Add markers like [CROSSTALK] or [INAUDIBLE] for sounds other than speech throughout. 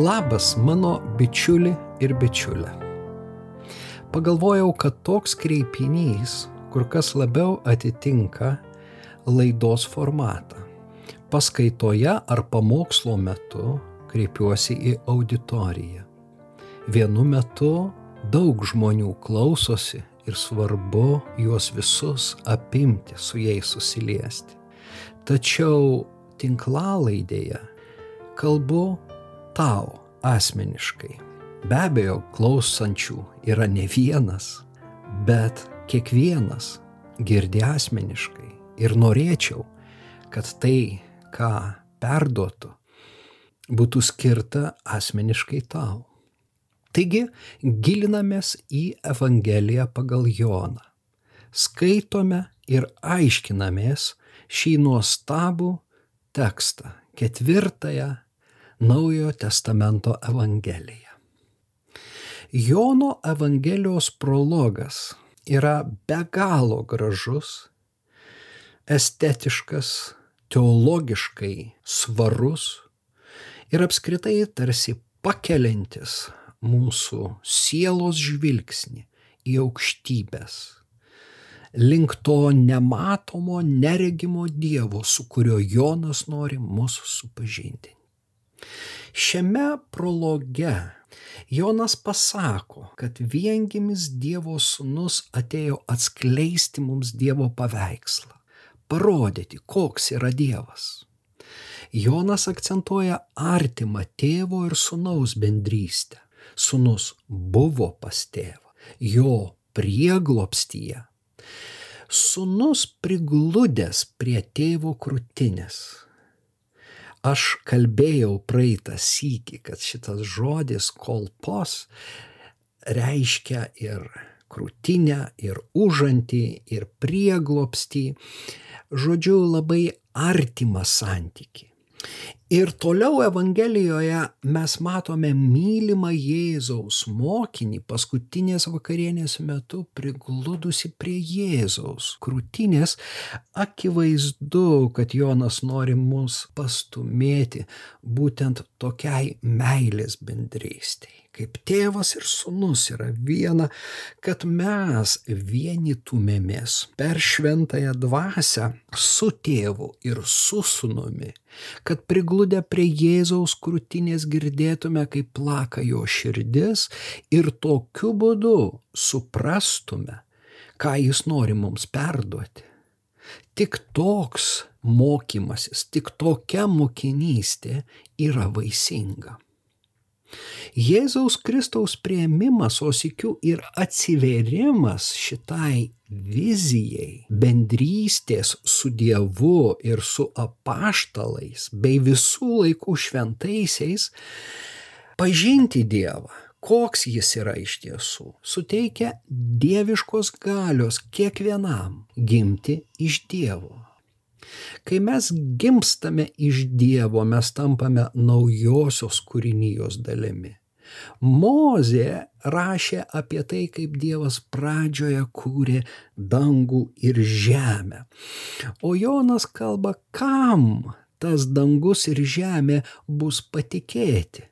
Labas mano bičiuli ir bičiulė. Pagalvojau, kad toks kreipinys kur kas labiau atitinka laidos formatą. Paskaitoje ar pamokslo metu kreipiuosi į auditoriją. Vienu metu daug žmonių klausosi ir svarbu juos visus apimti, su jais susiliesti. Tačiau tinklalaidėje kalbu tau asmeniškai. Be abejo, klausančių yra ne vienas, bet kiekvienas girdi asmeniškai. Ir norėčiau, kad tai, ką perduotų, būtų skirta asmeniškai tau. Taigi, gilinamės į Evangeliją pagal Joną. Skaitome ir aiškinamės šį nuostabų tekstą, ketvirtąją Naujojo testamento Evangeliją. Jono Evangelijos prologas yra be galo gražus, estetiškas, teologiškai svarus ir apskritai tarsi pakeliantis mūsų sielos žvilgsnį į aukštybės, link to nematomo, neregimo Dievo, su kuriuo Jonas nori mūsų supažindinti. Šiame prologe Jonas pasako, kad viengimis Dievo sūnus atėjo atskleisti mums Dievo paveikslą, parodyti, koks yra Dievas. Jonas akcentuoja artimą tėvo ir sūnaus bendrystę. Sūnus buvo pas tėvą, jo prieglopstyje. Sūnus prigludęs prie tėvo krūtinės Aš kalbėjau praeitą sykį, kad šitas žodis kolpos reiškia ir krūtinę, ir užantį, ir prieglopstį. Žodžiu, labai artimą santyki. Ir toliau Evangelijoje mes matome mylimą Jėzaus mokinį paskutinės vakarienės metu prigludusi prie Jėzaus krūtinės. Akivaizdu, kad Jonas nori mus pastumėti būtent tokiai meilės bendrystėj kaip tėvas ir sunus yra viena, kad mes vienytumėmės per šventąją dvasę su tėvu ir su sunumi, kad prigludę prie Jėzaus krūtinės girdėtume, kaip plaka jo širdis ir tokiu būdu suprastume, ką jis nori mums perduoti. Tik toks mokymasis, tik tokia mokinystė yra vaisinga. Jėzaus Kristaus prieimimas, o sikiu ir atsiverimas šitai vizijai, bendrystės su Dievu ir su apaštalais bei visų laikų šventaisiais, pažinti Dievą, koks jis yra iš tiesų, suteikia dieviškos galios kiekvienam gimti iš Dievo. Kai mes gimstame iš Dievo, mes tampame naujosios kūrinijos dalimi. Mozė rašė apie tai, kaip Dievas pradžioje kūrė dangų ir žemę. O Jonas kalba, kam tas dangus ir žemė bus patikėti.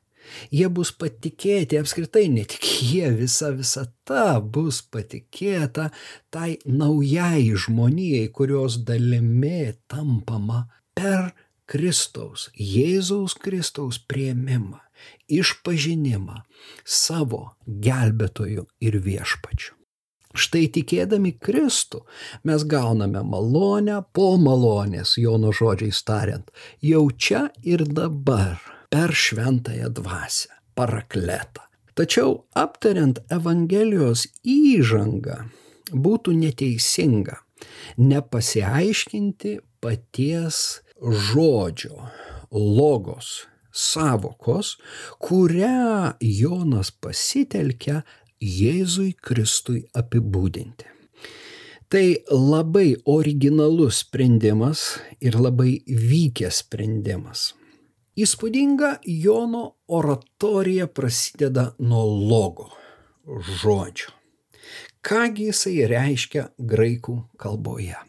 Jie bus patikėti apskritai, ne tik jie, visa visata bus patikėta tai naujai žmonijai, kurios dalimi tampama per Kristaus, Jėzaus Kristaus prieimimą, išpažinimą savo gelbėtojų ir viešpačių. Štai tikėdami Kristų mes gauname malonę po malonės, Jono žodžiais tariant, jau čia ir dabar per šventąją dvasę, parakletą. Tačiau aptariant Evangelijos įžangą būtų neteisinga nepasiaiškinti paties žodžio, logos, savokos, kurią Jonas pasitelkia Jėzui Kristui apibūdinti. Tai labai originalus sprendimas ir labai vykęs sprendimas. Įspūdinga Jono oratorija prasideda nuo logo, žodžio. Kągi jisai reiškia graikų kalboje?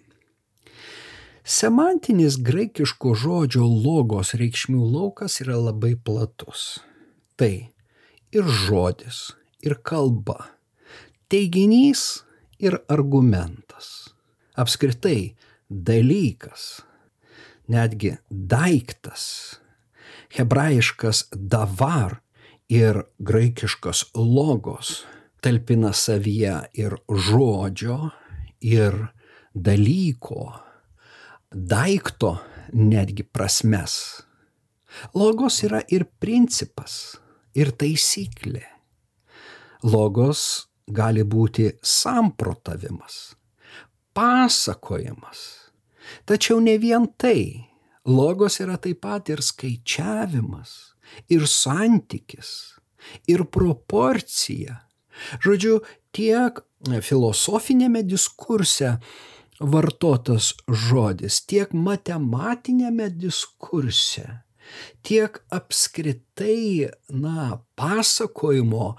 Semantinis graikiško žodžio logos reikšmių laukas yra labai platus. Tai ir žodis, ir kalba, teiginys ir argumentas, apskritai dalykas, netgi daiktas, hebrajiškas davar ir graikiškas logos talpina savyje ir žodžio, ir dalyko, daikto netgi prasmes. Logos yra ir principas, ir taisyklė. Logos gali būti samprotavimas, pasakojimas. Tačiau ne vien tai. Logos yra taip pat ir skaičiavimas, ir santykis, ir proporcija. Žodžiu, tiek filosofinėme diskurse vartotas žodis, tiek matematinėme diskurse, tiek apskritai, na, pasakojimo,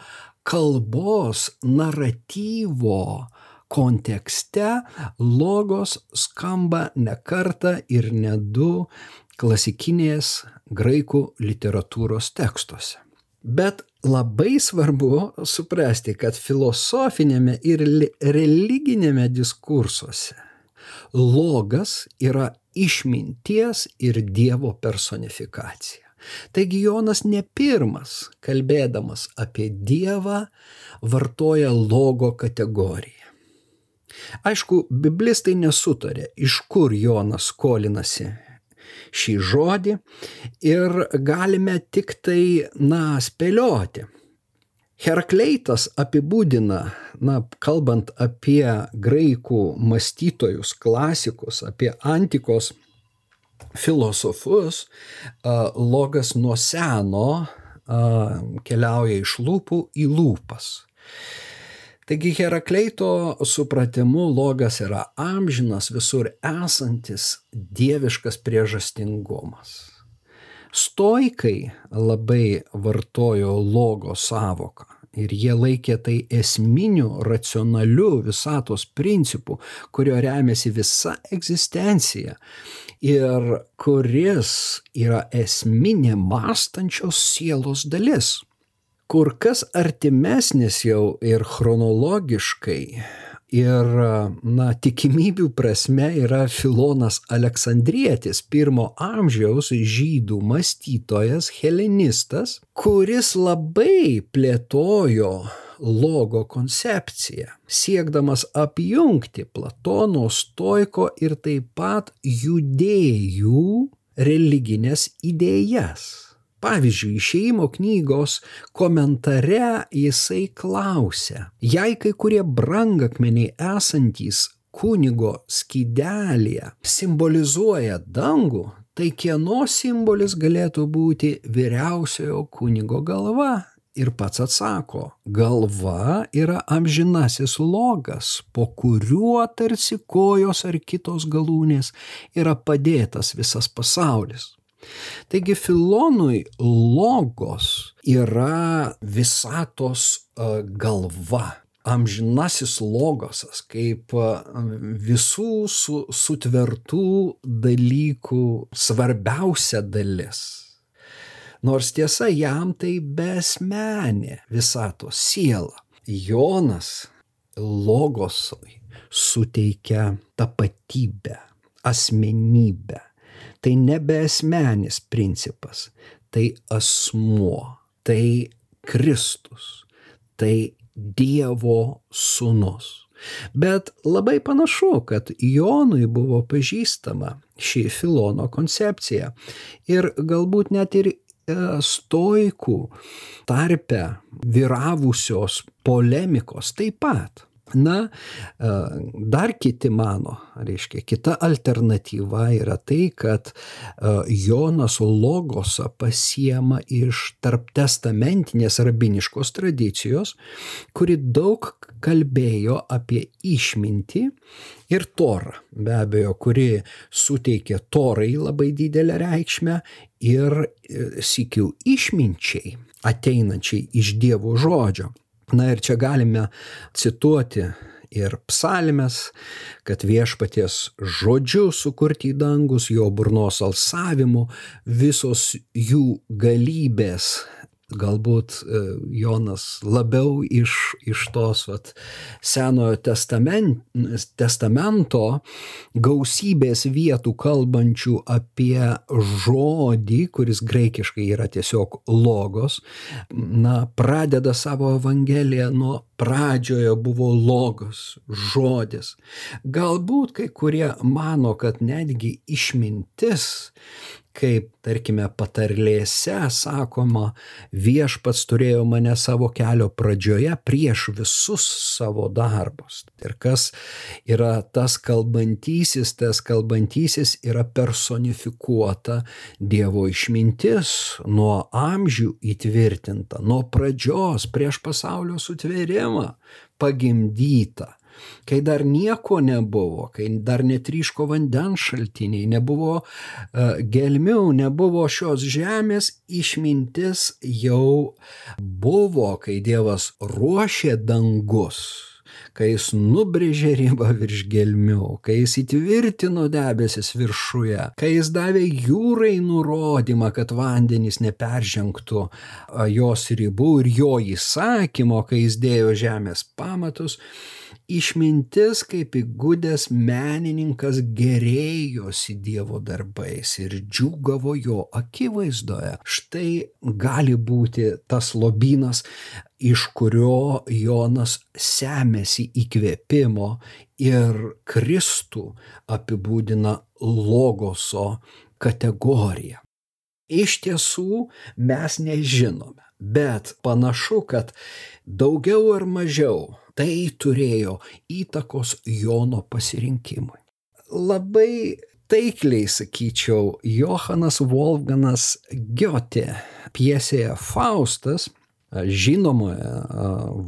kalbos, naratyvo kontekste logos skamba ne kartą ir ne du klasikinės graikų literatūros tekstuose. Bet labai svarbu suprasti, kad filosofinėme ir religinėme diskursuose logas yra išminties ir Dievo personifikacija. Taigi Jonas ne pirmas, kalbėdamas apie Dievą, vartoja logo kategoriją. Aišku, biblistai nesutarė, iš kur Jonas skolinasi šį žodį ir galime tik tai, na, spėlioti. Herakleitas apibūdina, na, kalbant apie graikų mąstytojus, klasikus, apie antikos filosofus, logas nuo seno keliauja iš lūpų į lūpas. Taigi Herakleito supratimu logas yra amžinas visur esantis dieviškas priežastingumas. Stoikai labai vartojo logo savoką ir jie laikė tai esminiu racionaliu visatos principu, kurio remiasi visa egzistencija ir kuris yra esminė mąstančios sielos dalis. Kur kas artimesnis jau ir chronologiškai ir, na, tikimybių prasme yra Filonas Aleksandrietis, pirmo amžiaus žydų mąstytojas, helenistas, kuris labai plėtojo logo koncepciją, siekdamas apjungti Platono, Stoiko ir taip pat judėjų religinės idėjas. Pavyzdžiui, išeimo knygos komentare jisai klausia, jei kai kurie brangakmeniai esantys kunigo skydelėje simbolizuoja dangų, tai kieno simbolis galėtų būti vyriausiojo kunigo galva? Ir pats atsako, galva yra amžinasis logas, po kuriuo tarsi kojos ar kitos galūnės yra padėtas visas pasaulis. Taigi Filonui logos yra visatos galva, amžinasis logosas, kaip visų su, sutvertų dalykų svarbiausia dalis. Nors tiesa, jam tai besmenė visatos siela. Jonas logosui suteikia tapatybę, asmenybę tai nebeasmenis principas, tai asmuo, tai Kristus, tai Dievo sūnus. Bet labai panašu, kad Jonui buvo pažįstama ši Filono koncepcija ir galbūt net ir e, stoikų tarpe vyravusios polemikos taip pat. Na, e, dar kiti mano, reiškia, kita alternatyva yra tai, kad e, Jonas Logosą pasiema iš tarptestamentinės rabiniškos tradicijos, kuri daug kalbėjo apie išmintį ir torą, be abejo, kuri suteikė torai labai didelę reikšmę ir e, sikių išminčiai ateinančiai iš Dievo žodžio. Na ir čia galime cituoti ir psalmes, kad viešpaties žodžiu sukurti į dangus, jo burnos alsavimu, visos jų galybės galbūt e, Jonas labiau iš, iš tos vat, Senojo testament, testamento gausybės vietų kalbančių apie žodį, kuris graikiškai yra tiesiog logos, na, pradeda savo evangeliją nuo pradžioje buvo logos, žodis. Galbūt kai kurie mano, kad netgi išmintis kaip, tarkime, patarlėse sakoma, viešpats turėjo mane savo kelio pradžioje prieš visus savo darbus. Ir kas yra tas kalbantysis, tas kalbantysis yra personifikuota Dievo išmintis, nuo amžių įtvirtinta, nuo pradžios prieš pasaulio sutvėrimą pagimdyta kai dar nieko nebuvo, kai dar netryško vandens šaltiniai, nebuvo uh, gelmių, nebuvo šios žemės, išmintis jau buvo, kai Dievas ruošė dangus kai jis nubrėžė ribą virš gelmių, kai jis įtvirtino debesis viršuje, kai jis davė jūrai nurodymą, kad vandenys neperžengtų jos ribų ir jo įsakymo, kai jis dėjo žemės pamatus, išmintis kaip įgudęs menininkas gerėjosi Dievo darbais ir džiugavo jo akivaizdoje. Štai gali būti tas lobynas, iš kurio Jonas semėsi įkvėpimo ir Kristų apibūdina logoso kategoriją. Iš tiesų mes nežinome, bet panašu, kad daugiau ar mažiau tai turėjo įtakos Jono pasirinkimui. Labai taikliai sakyčiau, Johanas Wolfganas Giotė piesėje Faustas žinomoje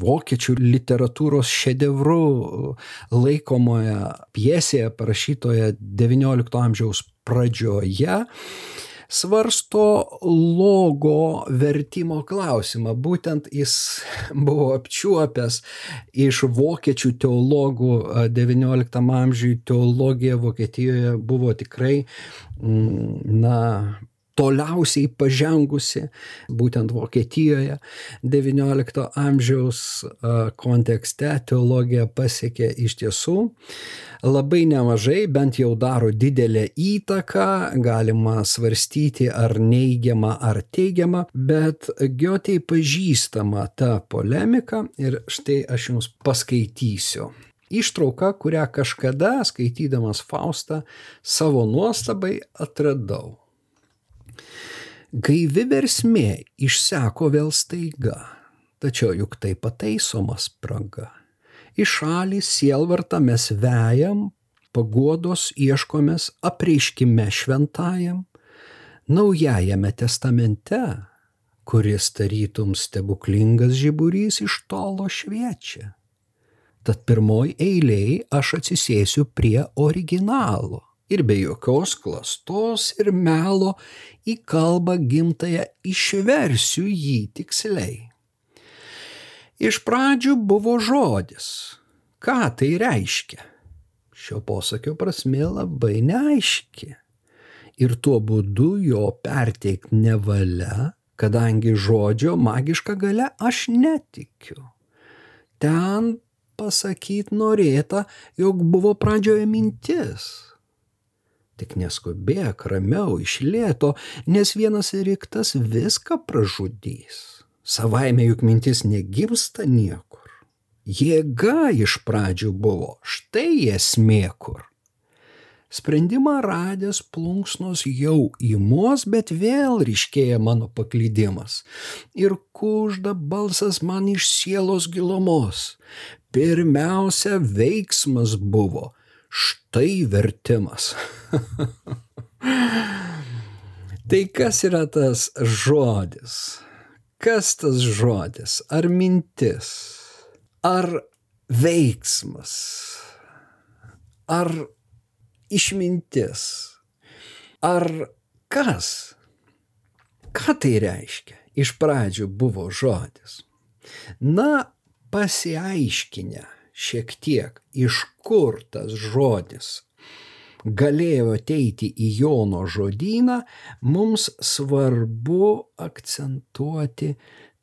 vokiečių literatūros šedevru laikomoje piesėje parašytoje XIX amžiaus pradžioje svarsto logo vertimo klausimą. Būtent jis [LAUGHS] buvo apčiuopęs iš vokiečių teologų XIX amžiui teologija Vokietijoje buvo tikrai, mm, na, toliausiai pažengusi, būtent Vokietijoje XIX amžiaus kontekste teologija pasiekė iš tiesų labai nemažai, bent jau daro didelę įtaką, galima svarstyti ar neigiamą ar teigiamą, bet Giotei pažįstama ta polemika ir štai aš jums paskaitysiu ištrauką, kurią kažkada skaitydamas Faustą savo nuostabai atradau. Gaivi versmė išseko vėl staiga, tačiau juk tai pataisoma spraga. Į šalį sielvartą mes vejam, paguodos ieškomės apreiškime šventajam, naujajame testamente, kuris tarytum stebuklingas žiburys iš tolo šviečia. Tad pirmoji eiliai aš atsisėsiu prie originalo ir be jokios klastos ir melo į kalbą gimtają išversiu jį tiksliai. Iš pradžių buvo žodis. Ką tai reiškia? Šio posakio prasme labai neaiški. Ir tuo būdu jo perteikti nevalia, kadangi žodžio magiška gale aš netikiu. Ten pasakyti norėta, jog buvo pradžioje mintis Tik neskubėk ramiau iš lėto, nes vienas riktas viską pražudys. Savaime juk mintis negimsta niekur. Jėga iš pradžių buvo, štai esmė kur. Sprendimą radęs plunksnos jau įmos, bet vėl ryškėja mano paklydimas. Ir kužda balsas man iš sielos gilumos. Pirmiausia veiksmas buvo Štai vertimas. tai kas yra tas žodis? Kas tas žodis? Ar mintis? Ar veiksmas? Ar išmintis? Ar kas? Ką tai reiškia? Iš pradžių buvo žodis. Na, pasiaiškinę šiek tiek, iš kur tas žodis galėjo ateiti į Jono žodyną, mums svarbu akcentuoti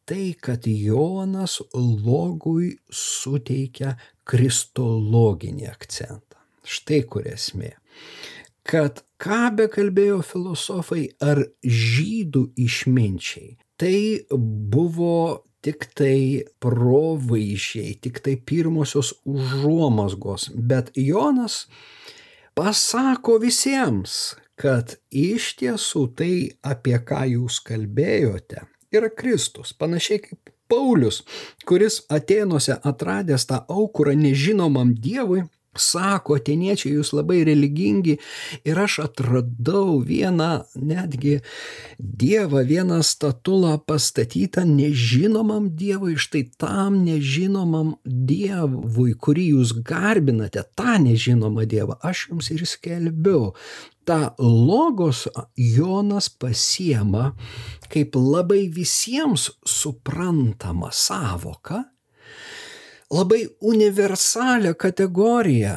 tai, kad Jonas logui suteikia kristologinį akcentą. Štai kur esmė. Kad ką be kalbėjo filosofai ar žydų išminčiai, tai buvo tik tai provaizdžiai, tik tai pirmosios užuomasgos, bet Jonas pasako visiems, kad iš tiesų tai, apie ką jūs kalbėjote, yra Kristus, panašiai kaip Paulius, kuris Atenuose atradęs tą aukurą nežinomam Dievui, sako, atėniečiai jūs labai religingi ir aš atradau vieną netgi dievą, vieną statulą pastatytą nežinomam dievui, štai tam nežinomam dievui, kurį jūs garbinate, tą nežinomą dievą, aš jums ir skelbiu. Ta logos Jonas pasiema kaip labai visiems suprantama savoka labai universalią kategoriją.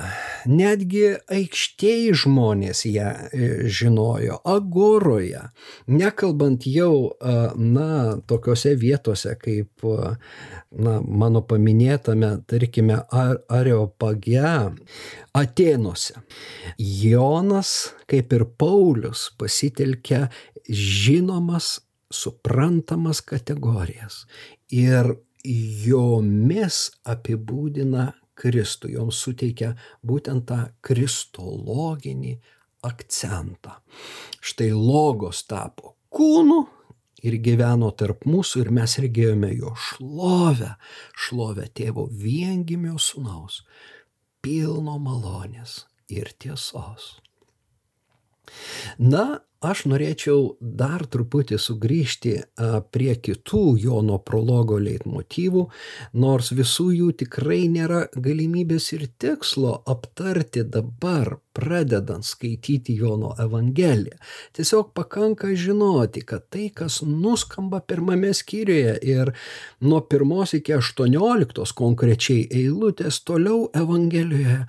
Netgi aikštėj žmonės ją e, žinojo, agoroje, nekalbant jau, na, tokiuose vietose kaip, na, mano paminėtame, tarkime, Areopage, Atenuose. Jonas, kaip ir Paulius, pasitelkia žinomas, suprantamas kategorijas. Ir jomis apibūdina Kristų, joms suteikia būtent tą kristologinį akcentą. Štai logos tapo kūnu ir gyveno tarp mūsų ir mes regėjome jo šlovę, šlovę tėvo viengimio sunaus, pilno malonės ir tiesos. Na, aš norėčiau dar truputį sugrįžti prie kitų Jono prologo leitmotyvų, nors visų jų tikrai nėra galimybės ir tikslo aptarti dabar, pradedant skaityti Jono Evangeliją. Tiesiog pakanka žinoti, kad tai, kas nuskamba pirmame skyriuje ir nuo pirmos iki aštuonioliktos konkrečiai eilutės toliau Evangelijoje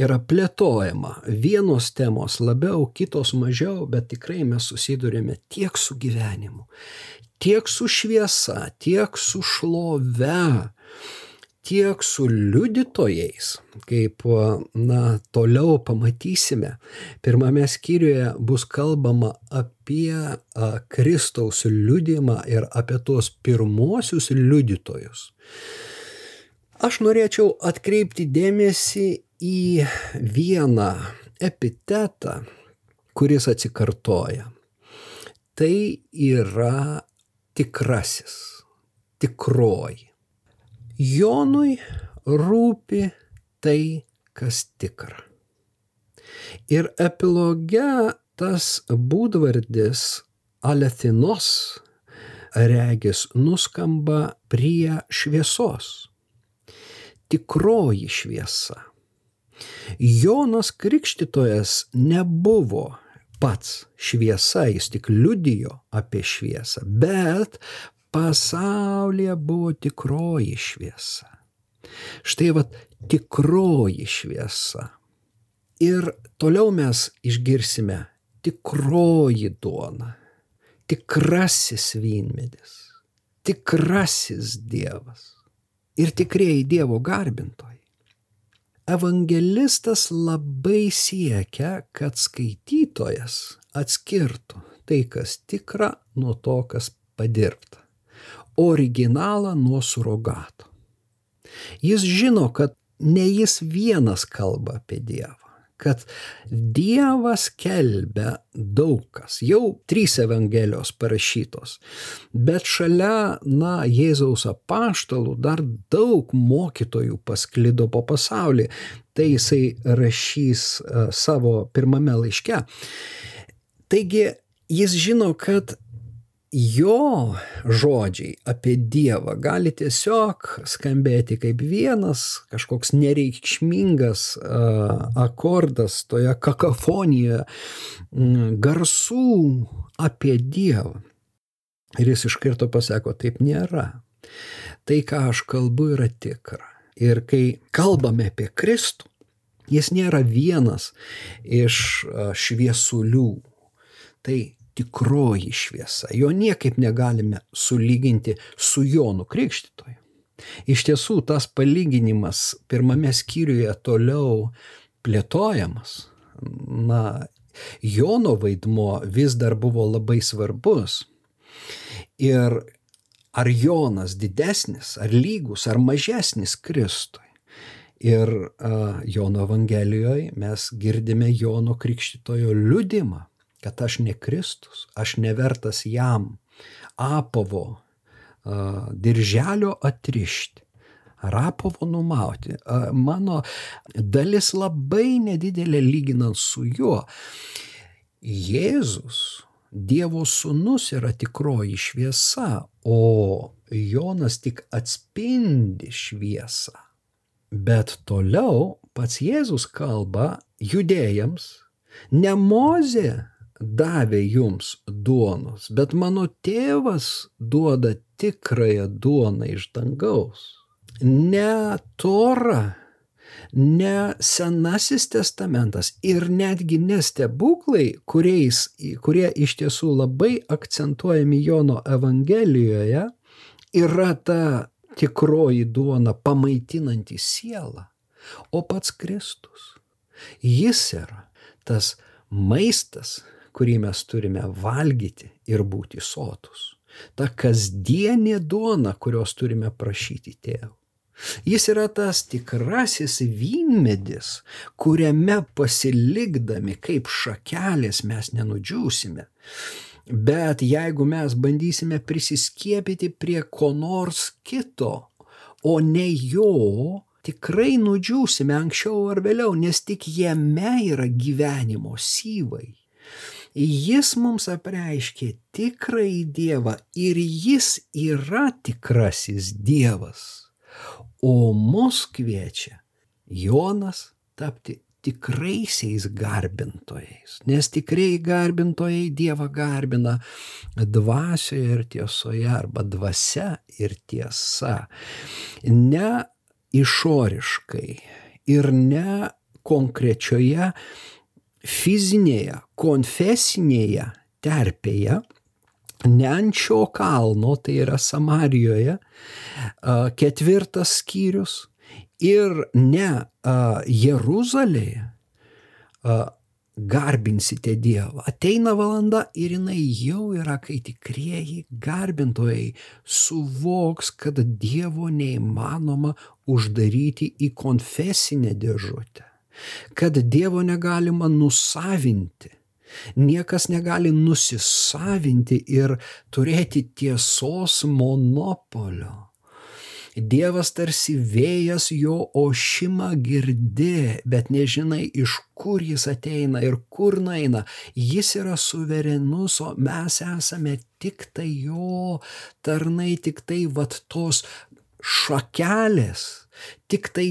yra plėtojama. Vienos temos labiau, kitos mažiau, bet tikrai tikrai mes susidurėme tiek su gyvenimu, tiek su šviesa, tiek su šlove, tiek su liudytojais, kaip, na, toliau pamatysime. Pirmame skyriuje bus kalbama apie a, Kristaus liudymą ir apie tuos pirmosius liudytojus. Aš norėčiau atkreipti dėmesį į vieną epitetą, kuris atsikartoja. Tai yra tikrasis, tikroji. Jonui rūpi tai, kas tikra. Ir epiloge tas būdvardis alethinos regis nuskamba prie šviesos. Tikroji šviesa. Jonas Krikštytojas nebuvo pats šviesa, jis tik liudijo apie šviesą, bet pasaulyje buvo tikroji šviesa. Štai va tikroji šviesa. Ir toliau mes išgirsime tikroji duona, tikrasis vynmedis, tikrasis Dievas ir tikrieji Dievo garbintojai evangelistas labai siekia, kad skaitytojas atskirtų tai, kas tikra, nuo to, kas padirbta. Originalą nuo surogato. Jis žino, kad ne jis vienas kalba apie Dievą kad Dievas kelbia daug kas. Jau trys Evangelijos parašytos. Bet šalia, na, Jėzaus apaštalų dar daug mokytojų pasklido po pasaulį. Tai jisai rašys uh, savo pirmame laiške. Taigi jis žino, kad jo žodžiai apie Dievą gali tiesiog skambėti kaip vienas kažkoks nereikšmingas akordas toje kakafonijoje garsų apie Dievą. Ir jis iš karto pasako, taip nėra. Tai, ką aš kalbu, yra tikra. Ir kai kalbame apie Kristų, Jis nėra vienas iš šviesulių. Tai tikroji šviesa. Jo niekaip negalime sulyginti su Jonu Krikštytoju. Iš tiesų, tas palyginimas pirmame skyriuje toliau plėtojamas. Na, Jono vaidmo vis dar buvo labai svarbus. Ir ar Jonas didesnis, ar lygus, ar mažesnis Kristui. Ir uh, Jono Evangelijoje mes girdime Jono Krikštitojo liudimą, kad aš ne Kristus, aš nevertas jam apavo dirželio atrišti. Rapovo numauti. Mano dalis labai nedidelė lyginant su juo. Jėzus, Dievo sūnus yra tikroji šviesa, o Jonas tik atspindi šviesą. Bet toliau pats Jėzus kalba judėjams, ne mozė davė jums duonos, bet mano tėvas duoda tikrąją duoną iš dangaus ne Tora, ne Senasis testamentas ir netgi ne stebuklai, kuriais, kurie iš tiesų labai akcentuojami Jono Evangelijoje, yra ta tikroji duona pamaitinanti sielą, o pats Kristus. Jis yra tas maistas, kurį mes turime valgyti ir būti sotus. Ta kasdienė duona, kurios turime prašyti tėvų. Jis yra tas tikrasis vynmedis, kuriame pasilikdami kaip šakelės mes nenudžiūsime. Bet jeigu mes bandysime prisiskiepyti prie ko nors kito, o ne jo, tikrai nudžiūsime anksčiau ar vėliau, nes tik jame yra gyvenimo syvai. Jis mums apreiškė tikrąjį Dievą ir jis yra tikrasis Dievas o mus kviečia Jonas tapti tikraisiais garbintojais, nes tikrai garbintojai Dievą garbina dvasioje ir tiesoje arba dvasia ir tiesa. Ne išoriškai ir ne konkrečioje fizinėje, konfesinėje terpėje, ne ant šio kalno, tai yra Samarijoje, ketvirtas skyrius, ir ne Jeruzalėje garbinsite Dievą. Ateina valanda ir jinai jau yra, kai tikrieji garbintojai suvoks, kad Dievo neįmanoma uždaryti į konfesinę dėžutę, kad Dievo negalima nusavinti Niekas negali nusisavinti ir turėti tiesos monopolio. Dievas tarsi vėjas jo ošimą girdi, bet nežinai, iš kur jis ateina ir kur naina. Jis yra suverenus, o mes esame tik tai jo tarnai, tik tai vat tos šakelės Tik tai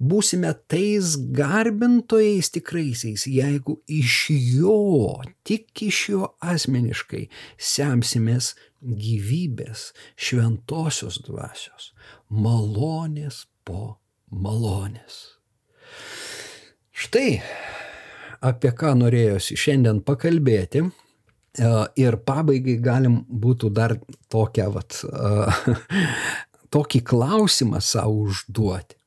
būsime tais garbintojais tikraisiais, jeigu iš jo, tik iš jo asmeniškai semsimės gyvybės, šventosios dvasios, malonės po malonės. Štai apie ką norėjosi šiandien pakalbėti. E, ir pabaigai galim būtų dar tokią vat, e, tokį klausimą savo užduoti.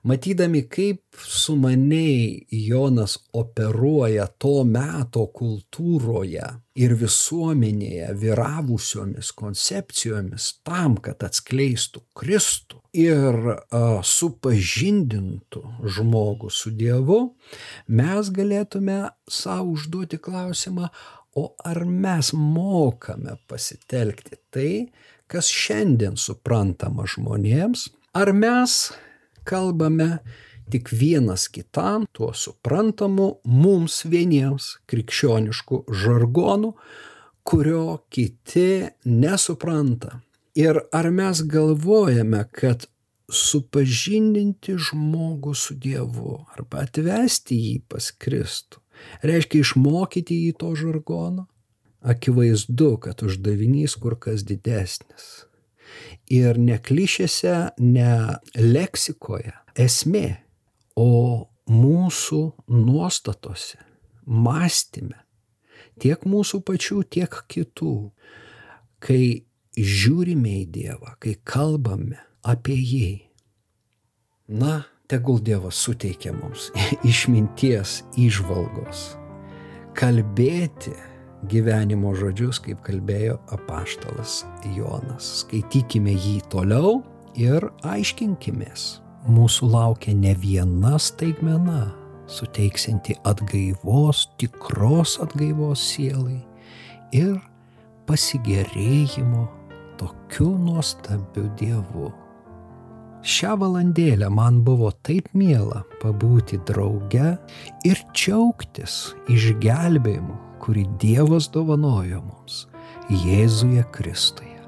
Matydami, kaip sumaniai Jonas operuoja to meto kultūroje ir visuomenėje vyravusiomis koncepcijomis tam, kad atskleistų Kristų ir a, supažindintų žmogų su Dievu, mes galėtume savo užduoti klausimą, o ar mes mokame pasitelkti tai, kas šiandien suprantama žmonėms, ar mes kalbame tik vienas kitam tuo suprantamu mums vieniems krikščionišku žargonu, kurio kiti nesupranta. Ir ar mes galvojame, kad supažindinti žmogų su Dievu arba atvesti jį pas Kristų reiškia išmokyti jį to žargono? Akivaizdu, kad uždavinys kur kas didesnis. Ir ne klišėse, ne leksikoje esmė, o mūsų nuostatose, mąstymė, tiek mūsų pačių, tiek kitų, kai žiūrime į Dievą, kai kalbame apie jį. Na, tegul Dievas suteikia mums [LAUGHS] išminties, išvalgos, kalbėti gyvenimo žodžius, kaip kalbėjo apaštalas Jonas. Skaitykime jį toliau ir aiškinkimės. Mūsų laukia ne viena staigmena, suteiksinti atgaivos, tikros atgaivos sielai ir pasigėrėjimo tokiu nuostabiu Dievu. Šią valandėlę man buvo taip miela pabūti drauge ir džiaugtis išgelbėjimu, kurį Dievas dovanojo mums Jėzuje Kristuje.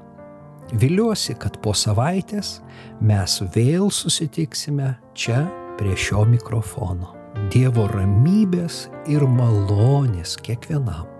Viliuosi, kad po savaitės mes vėl susitiksime čia prie šio mikrofono. Dievo ramybės ir malonės kiekvienam.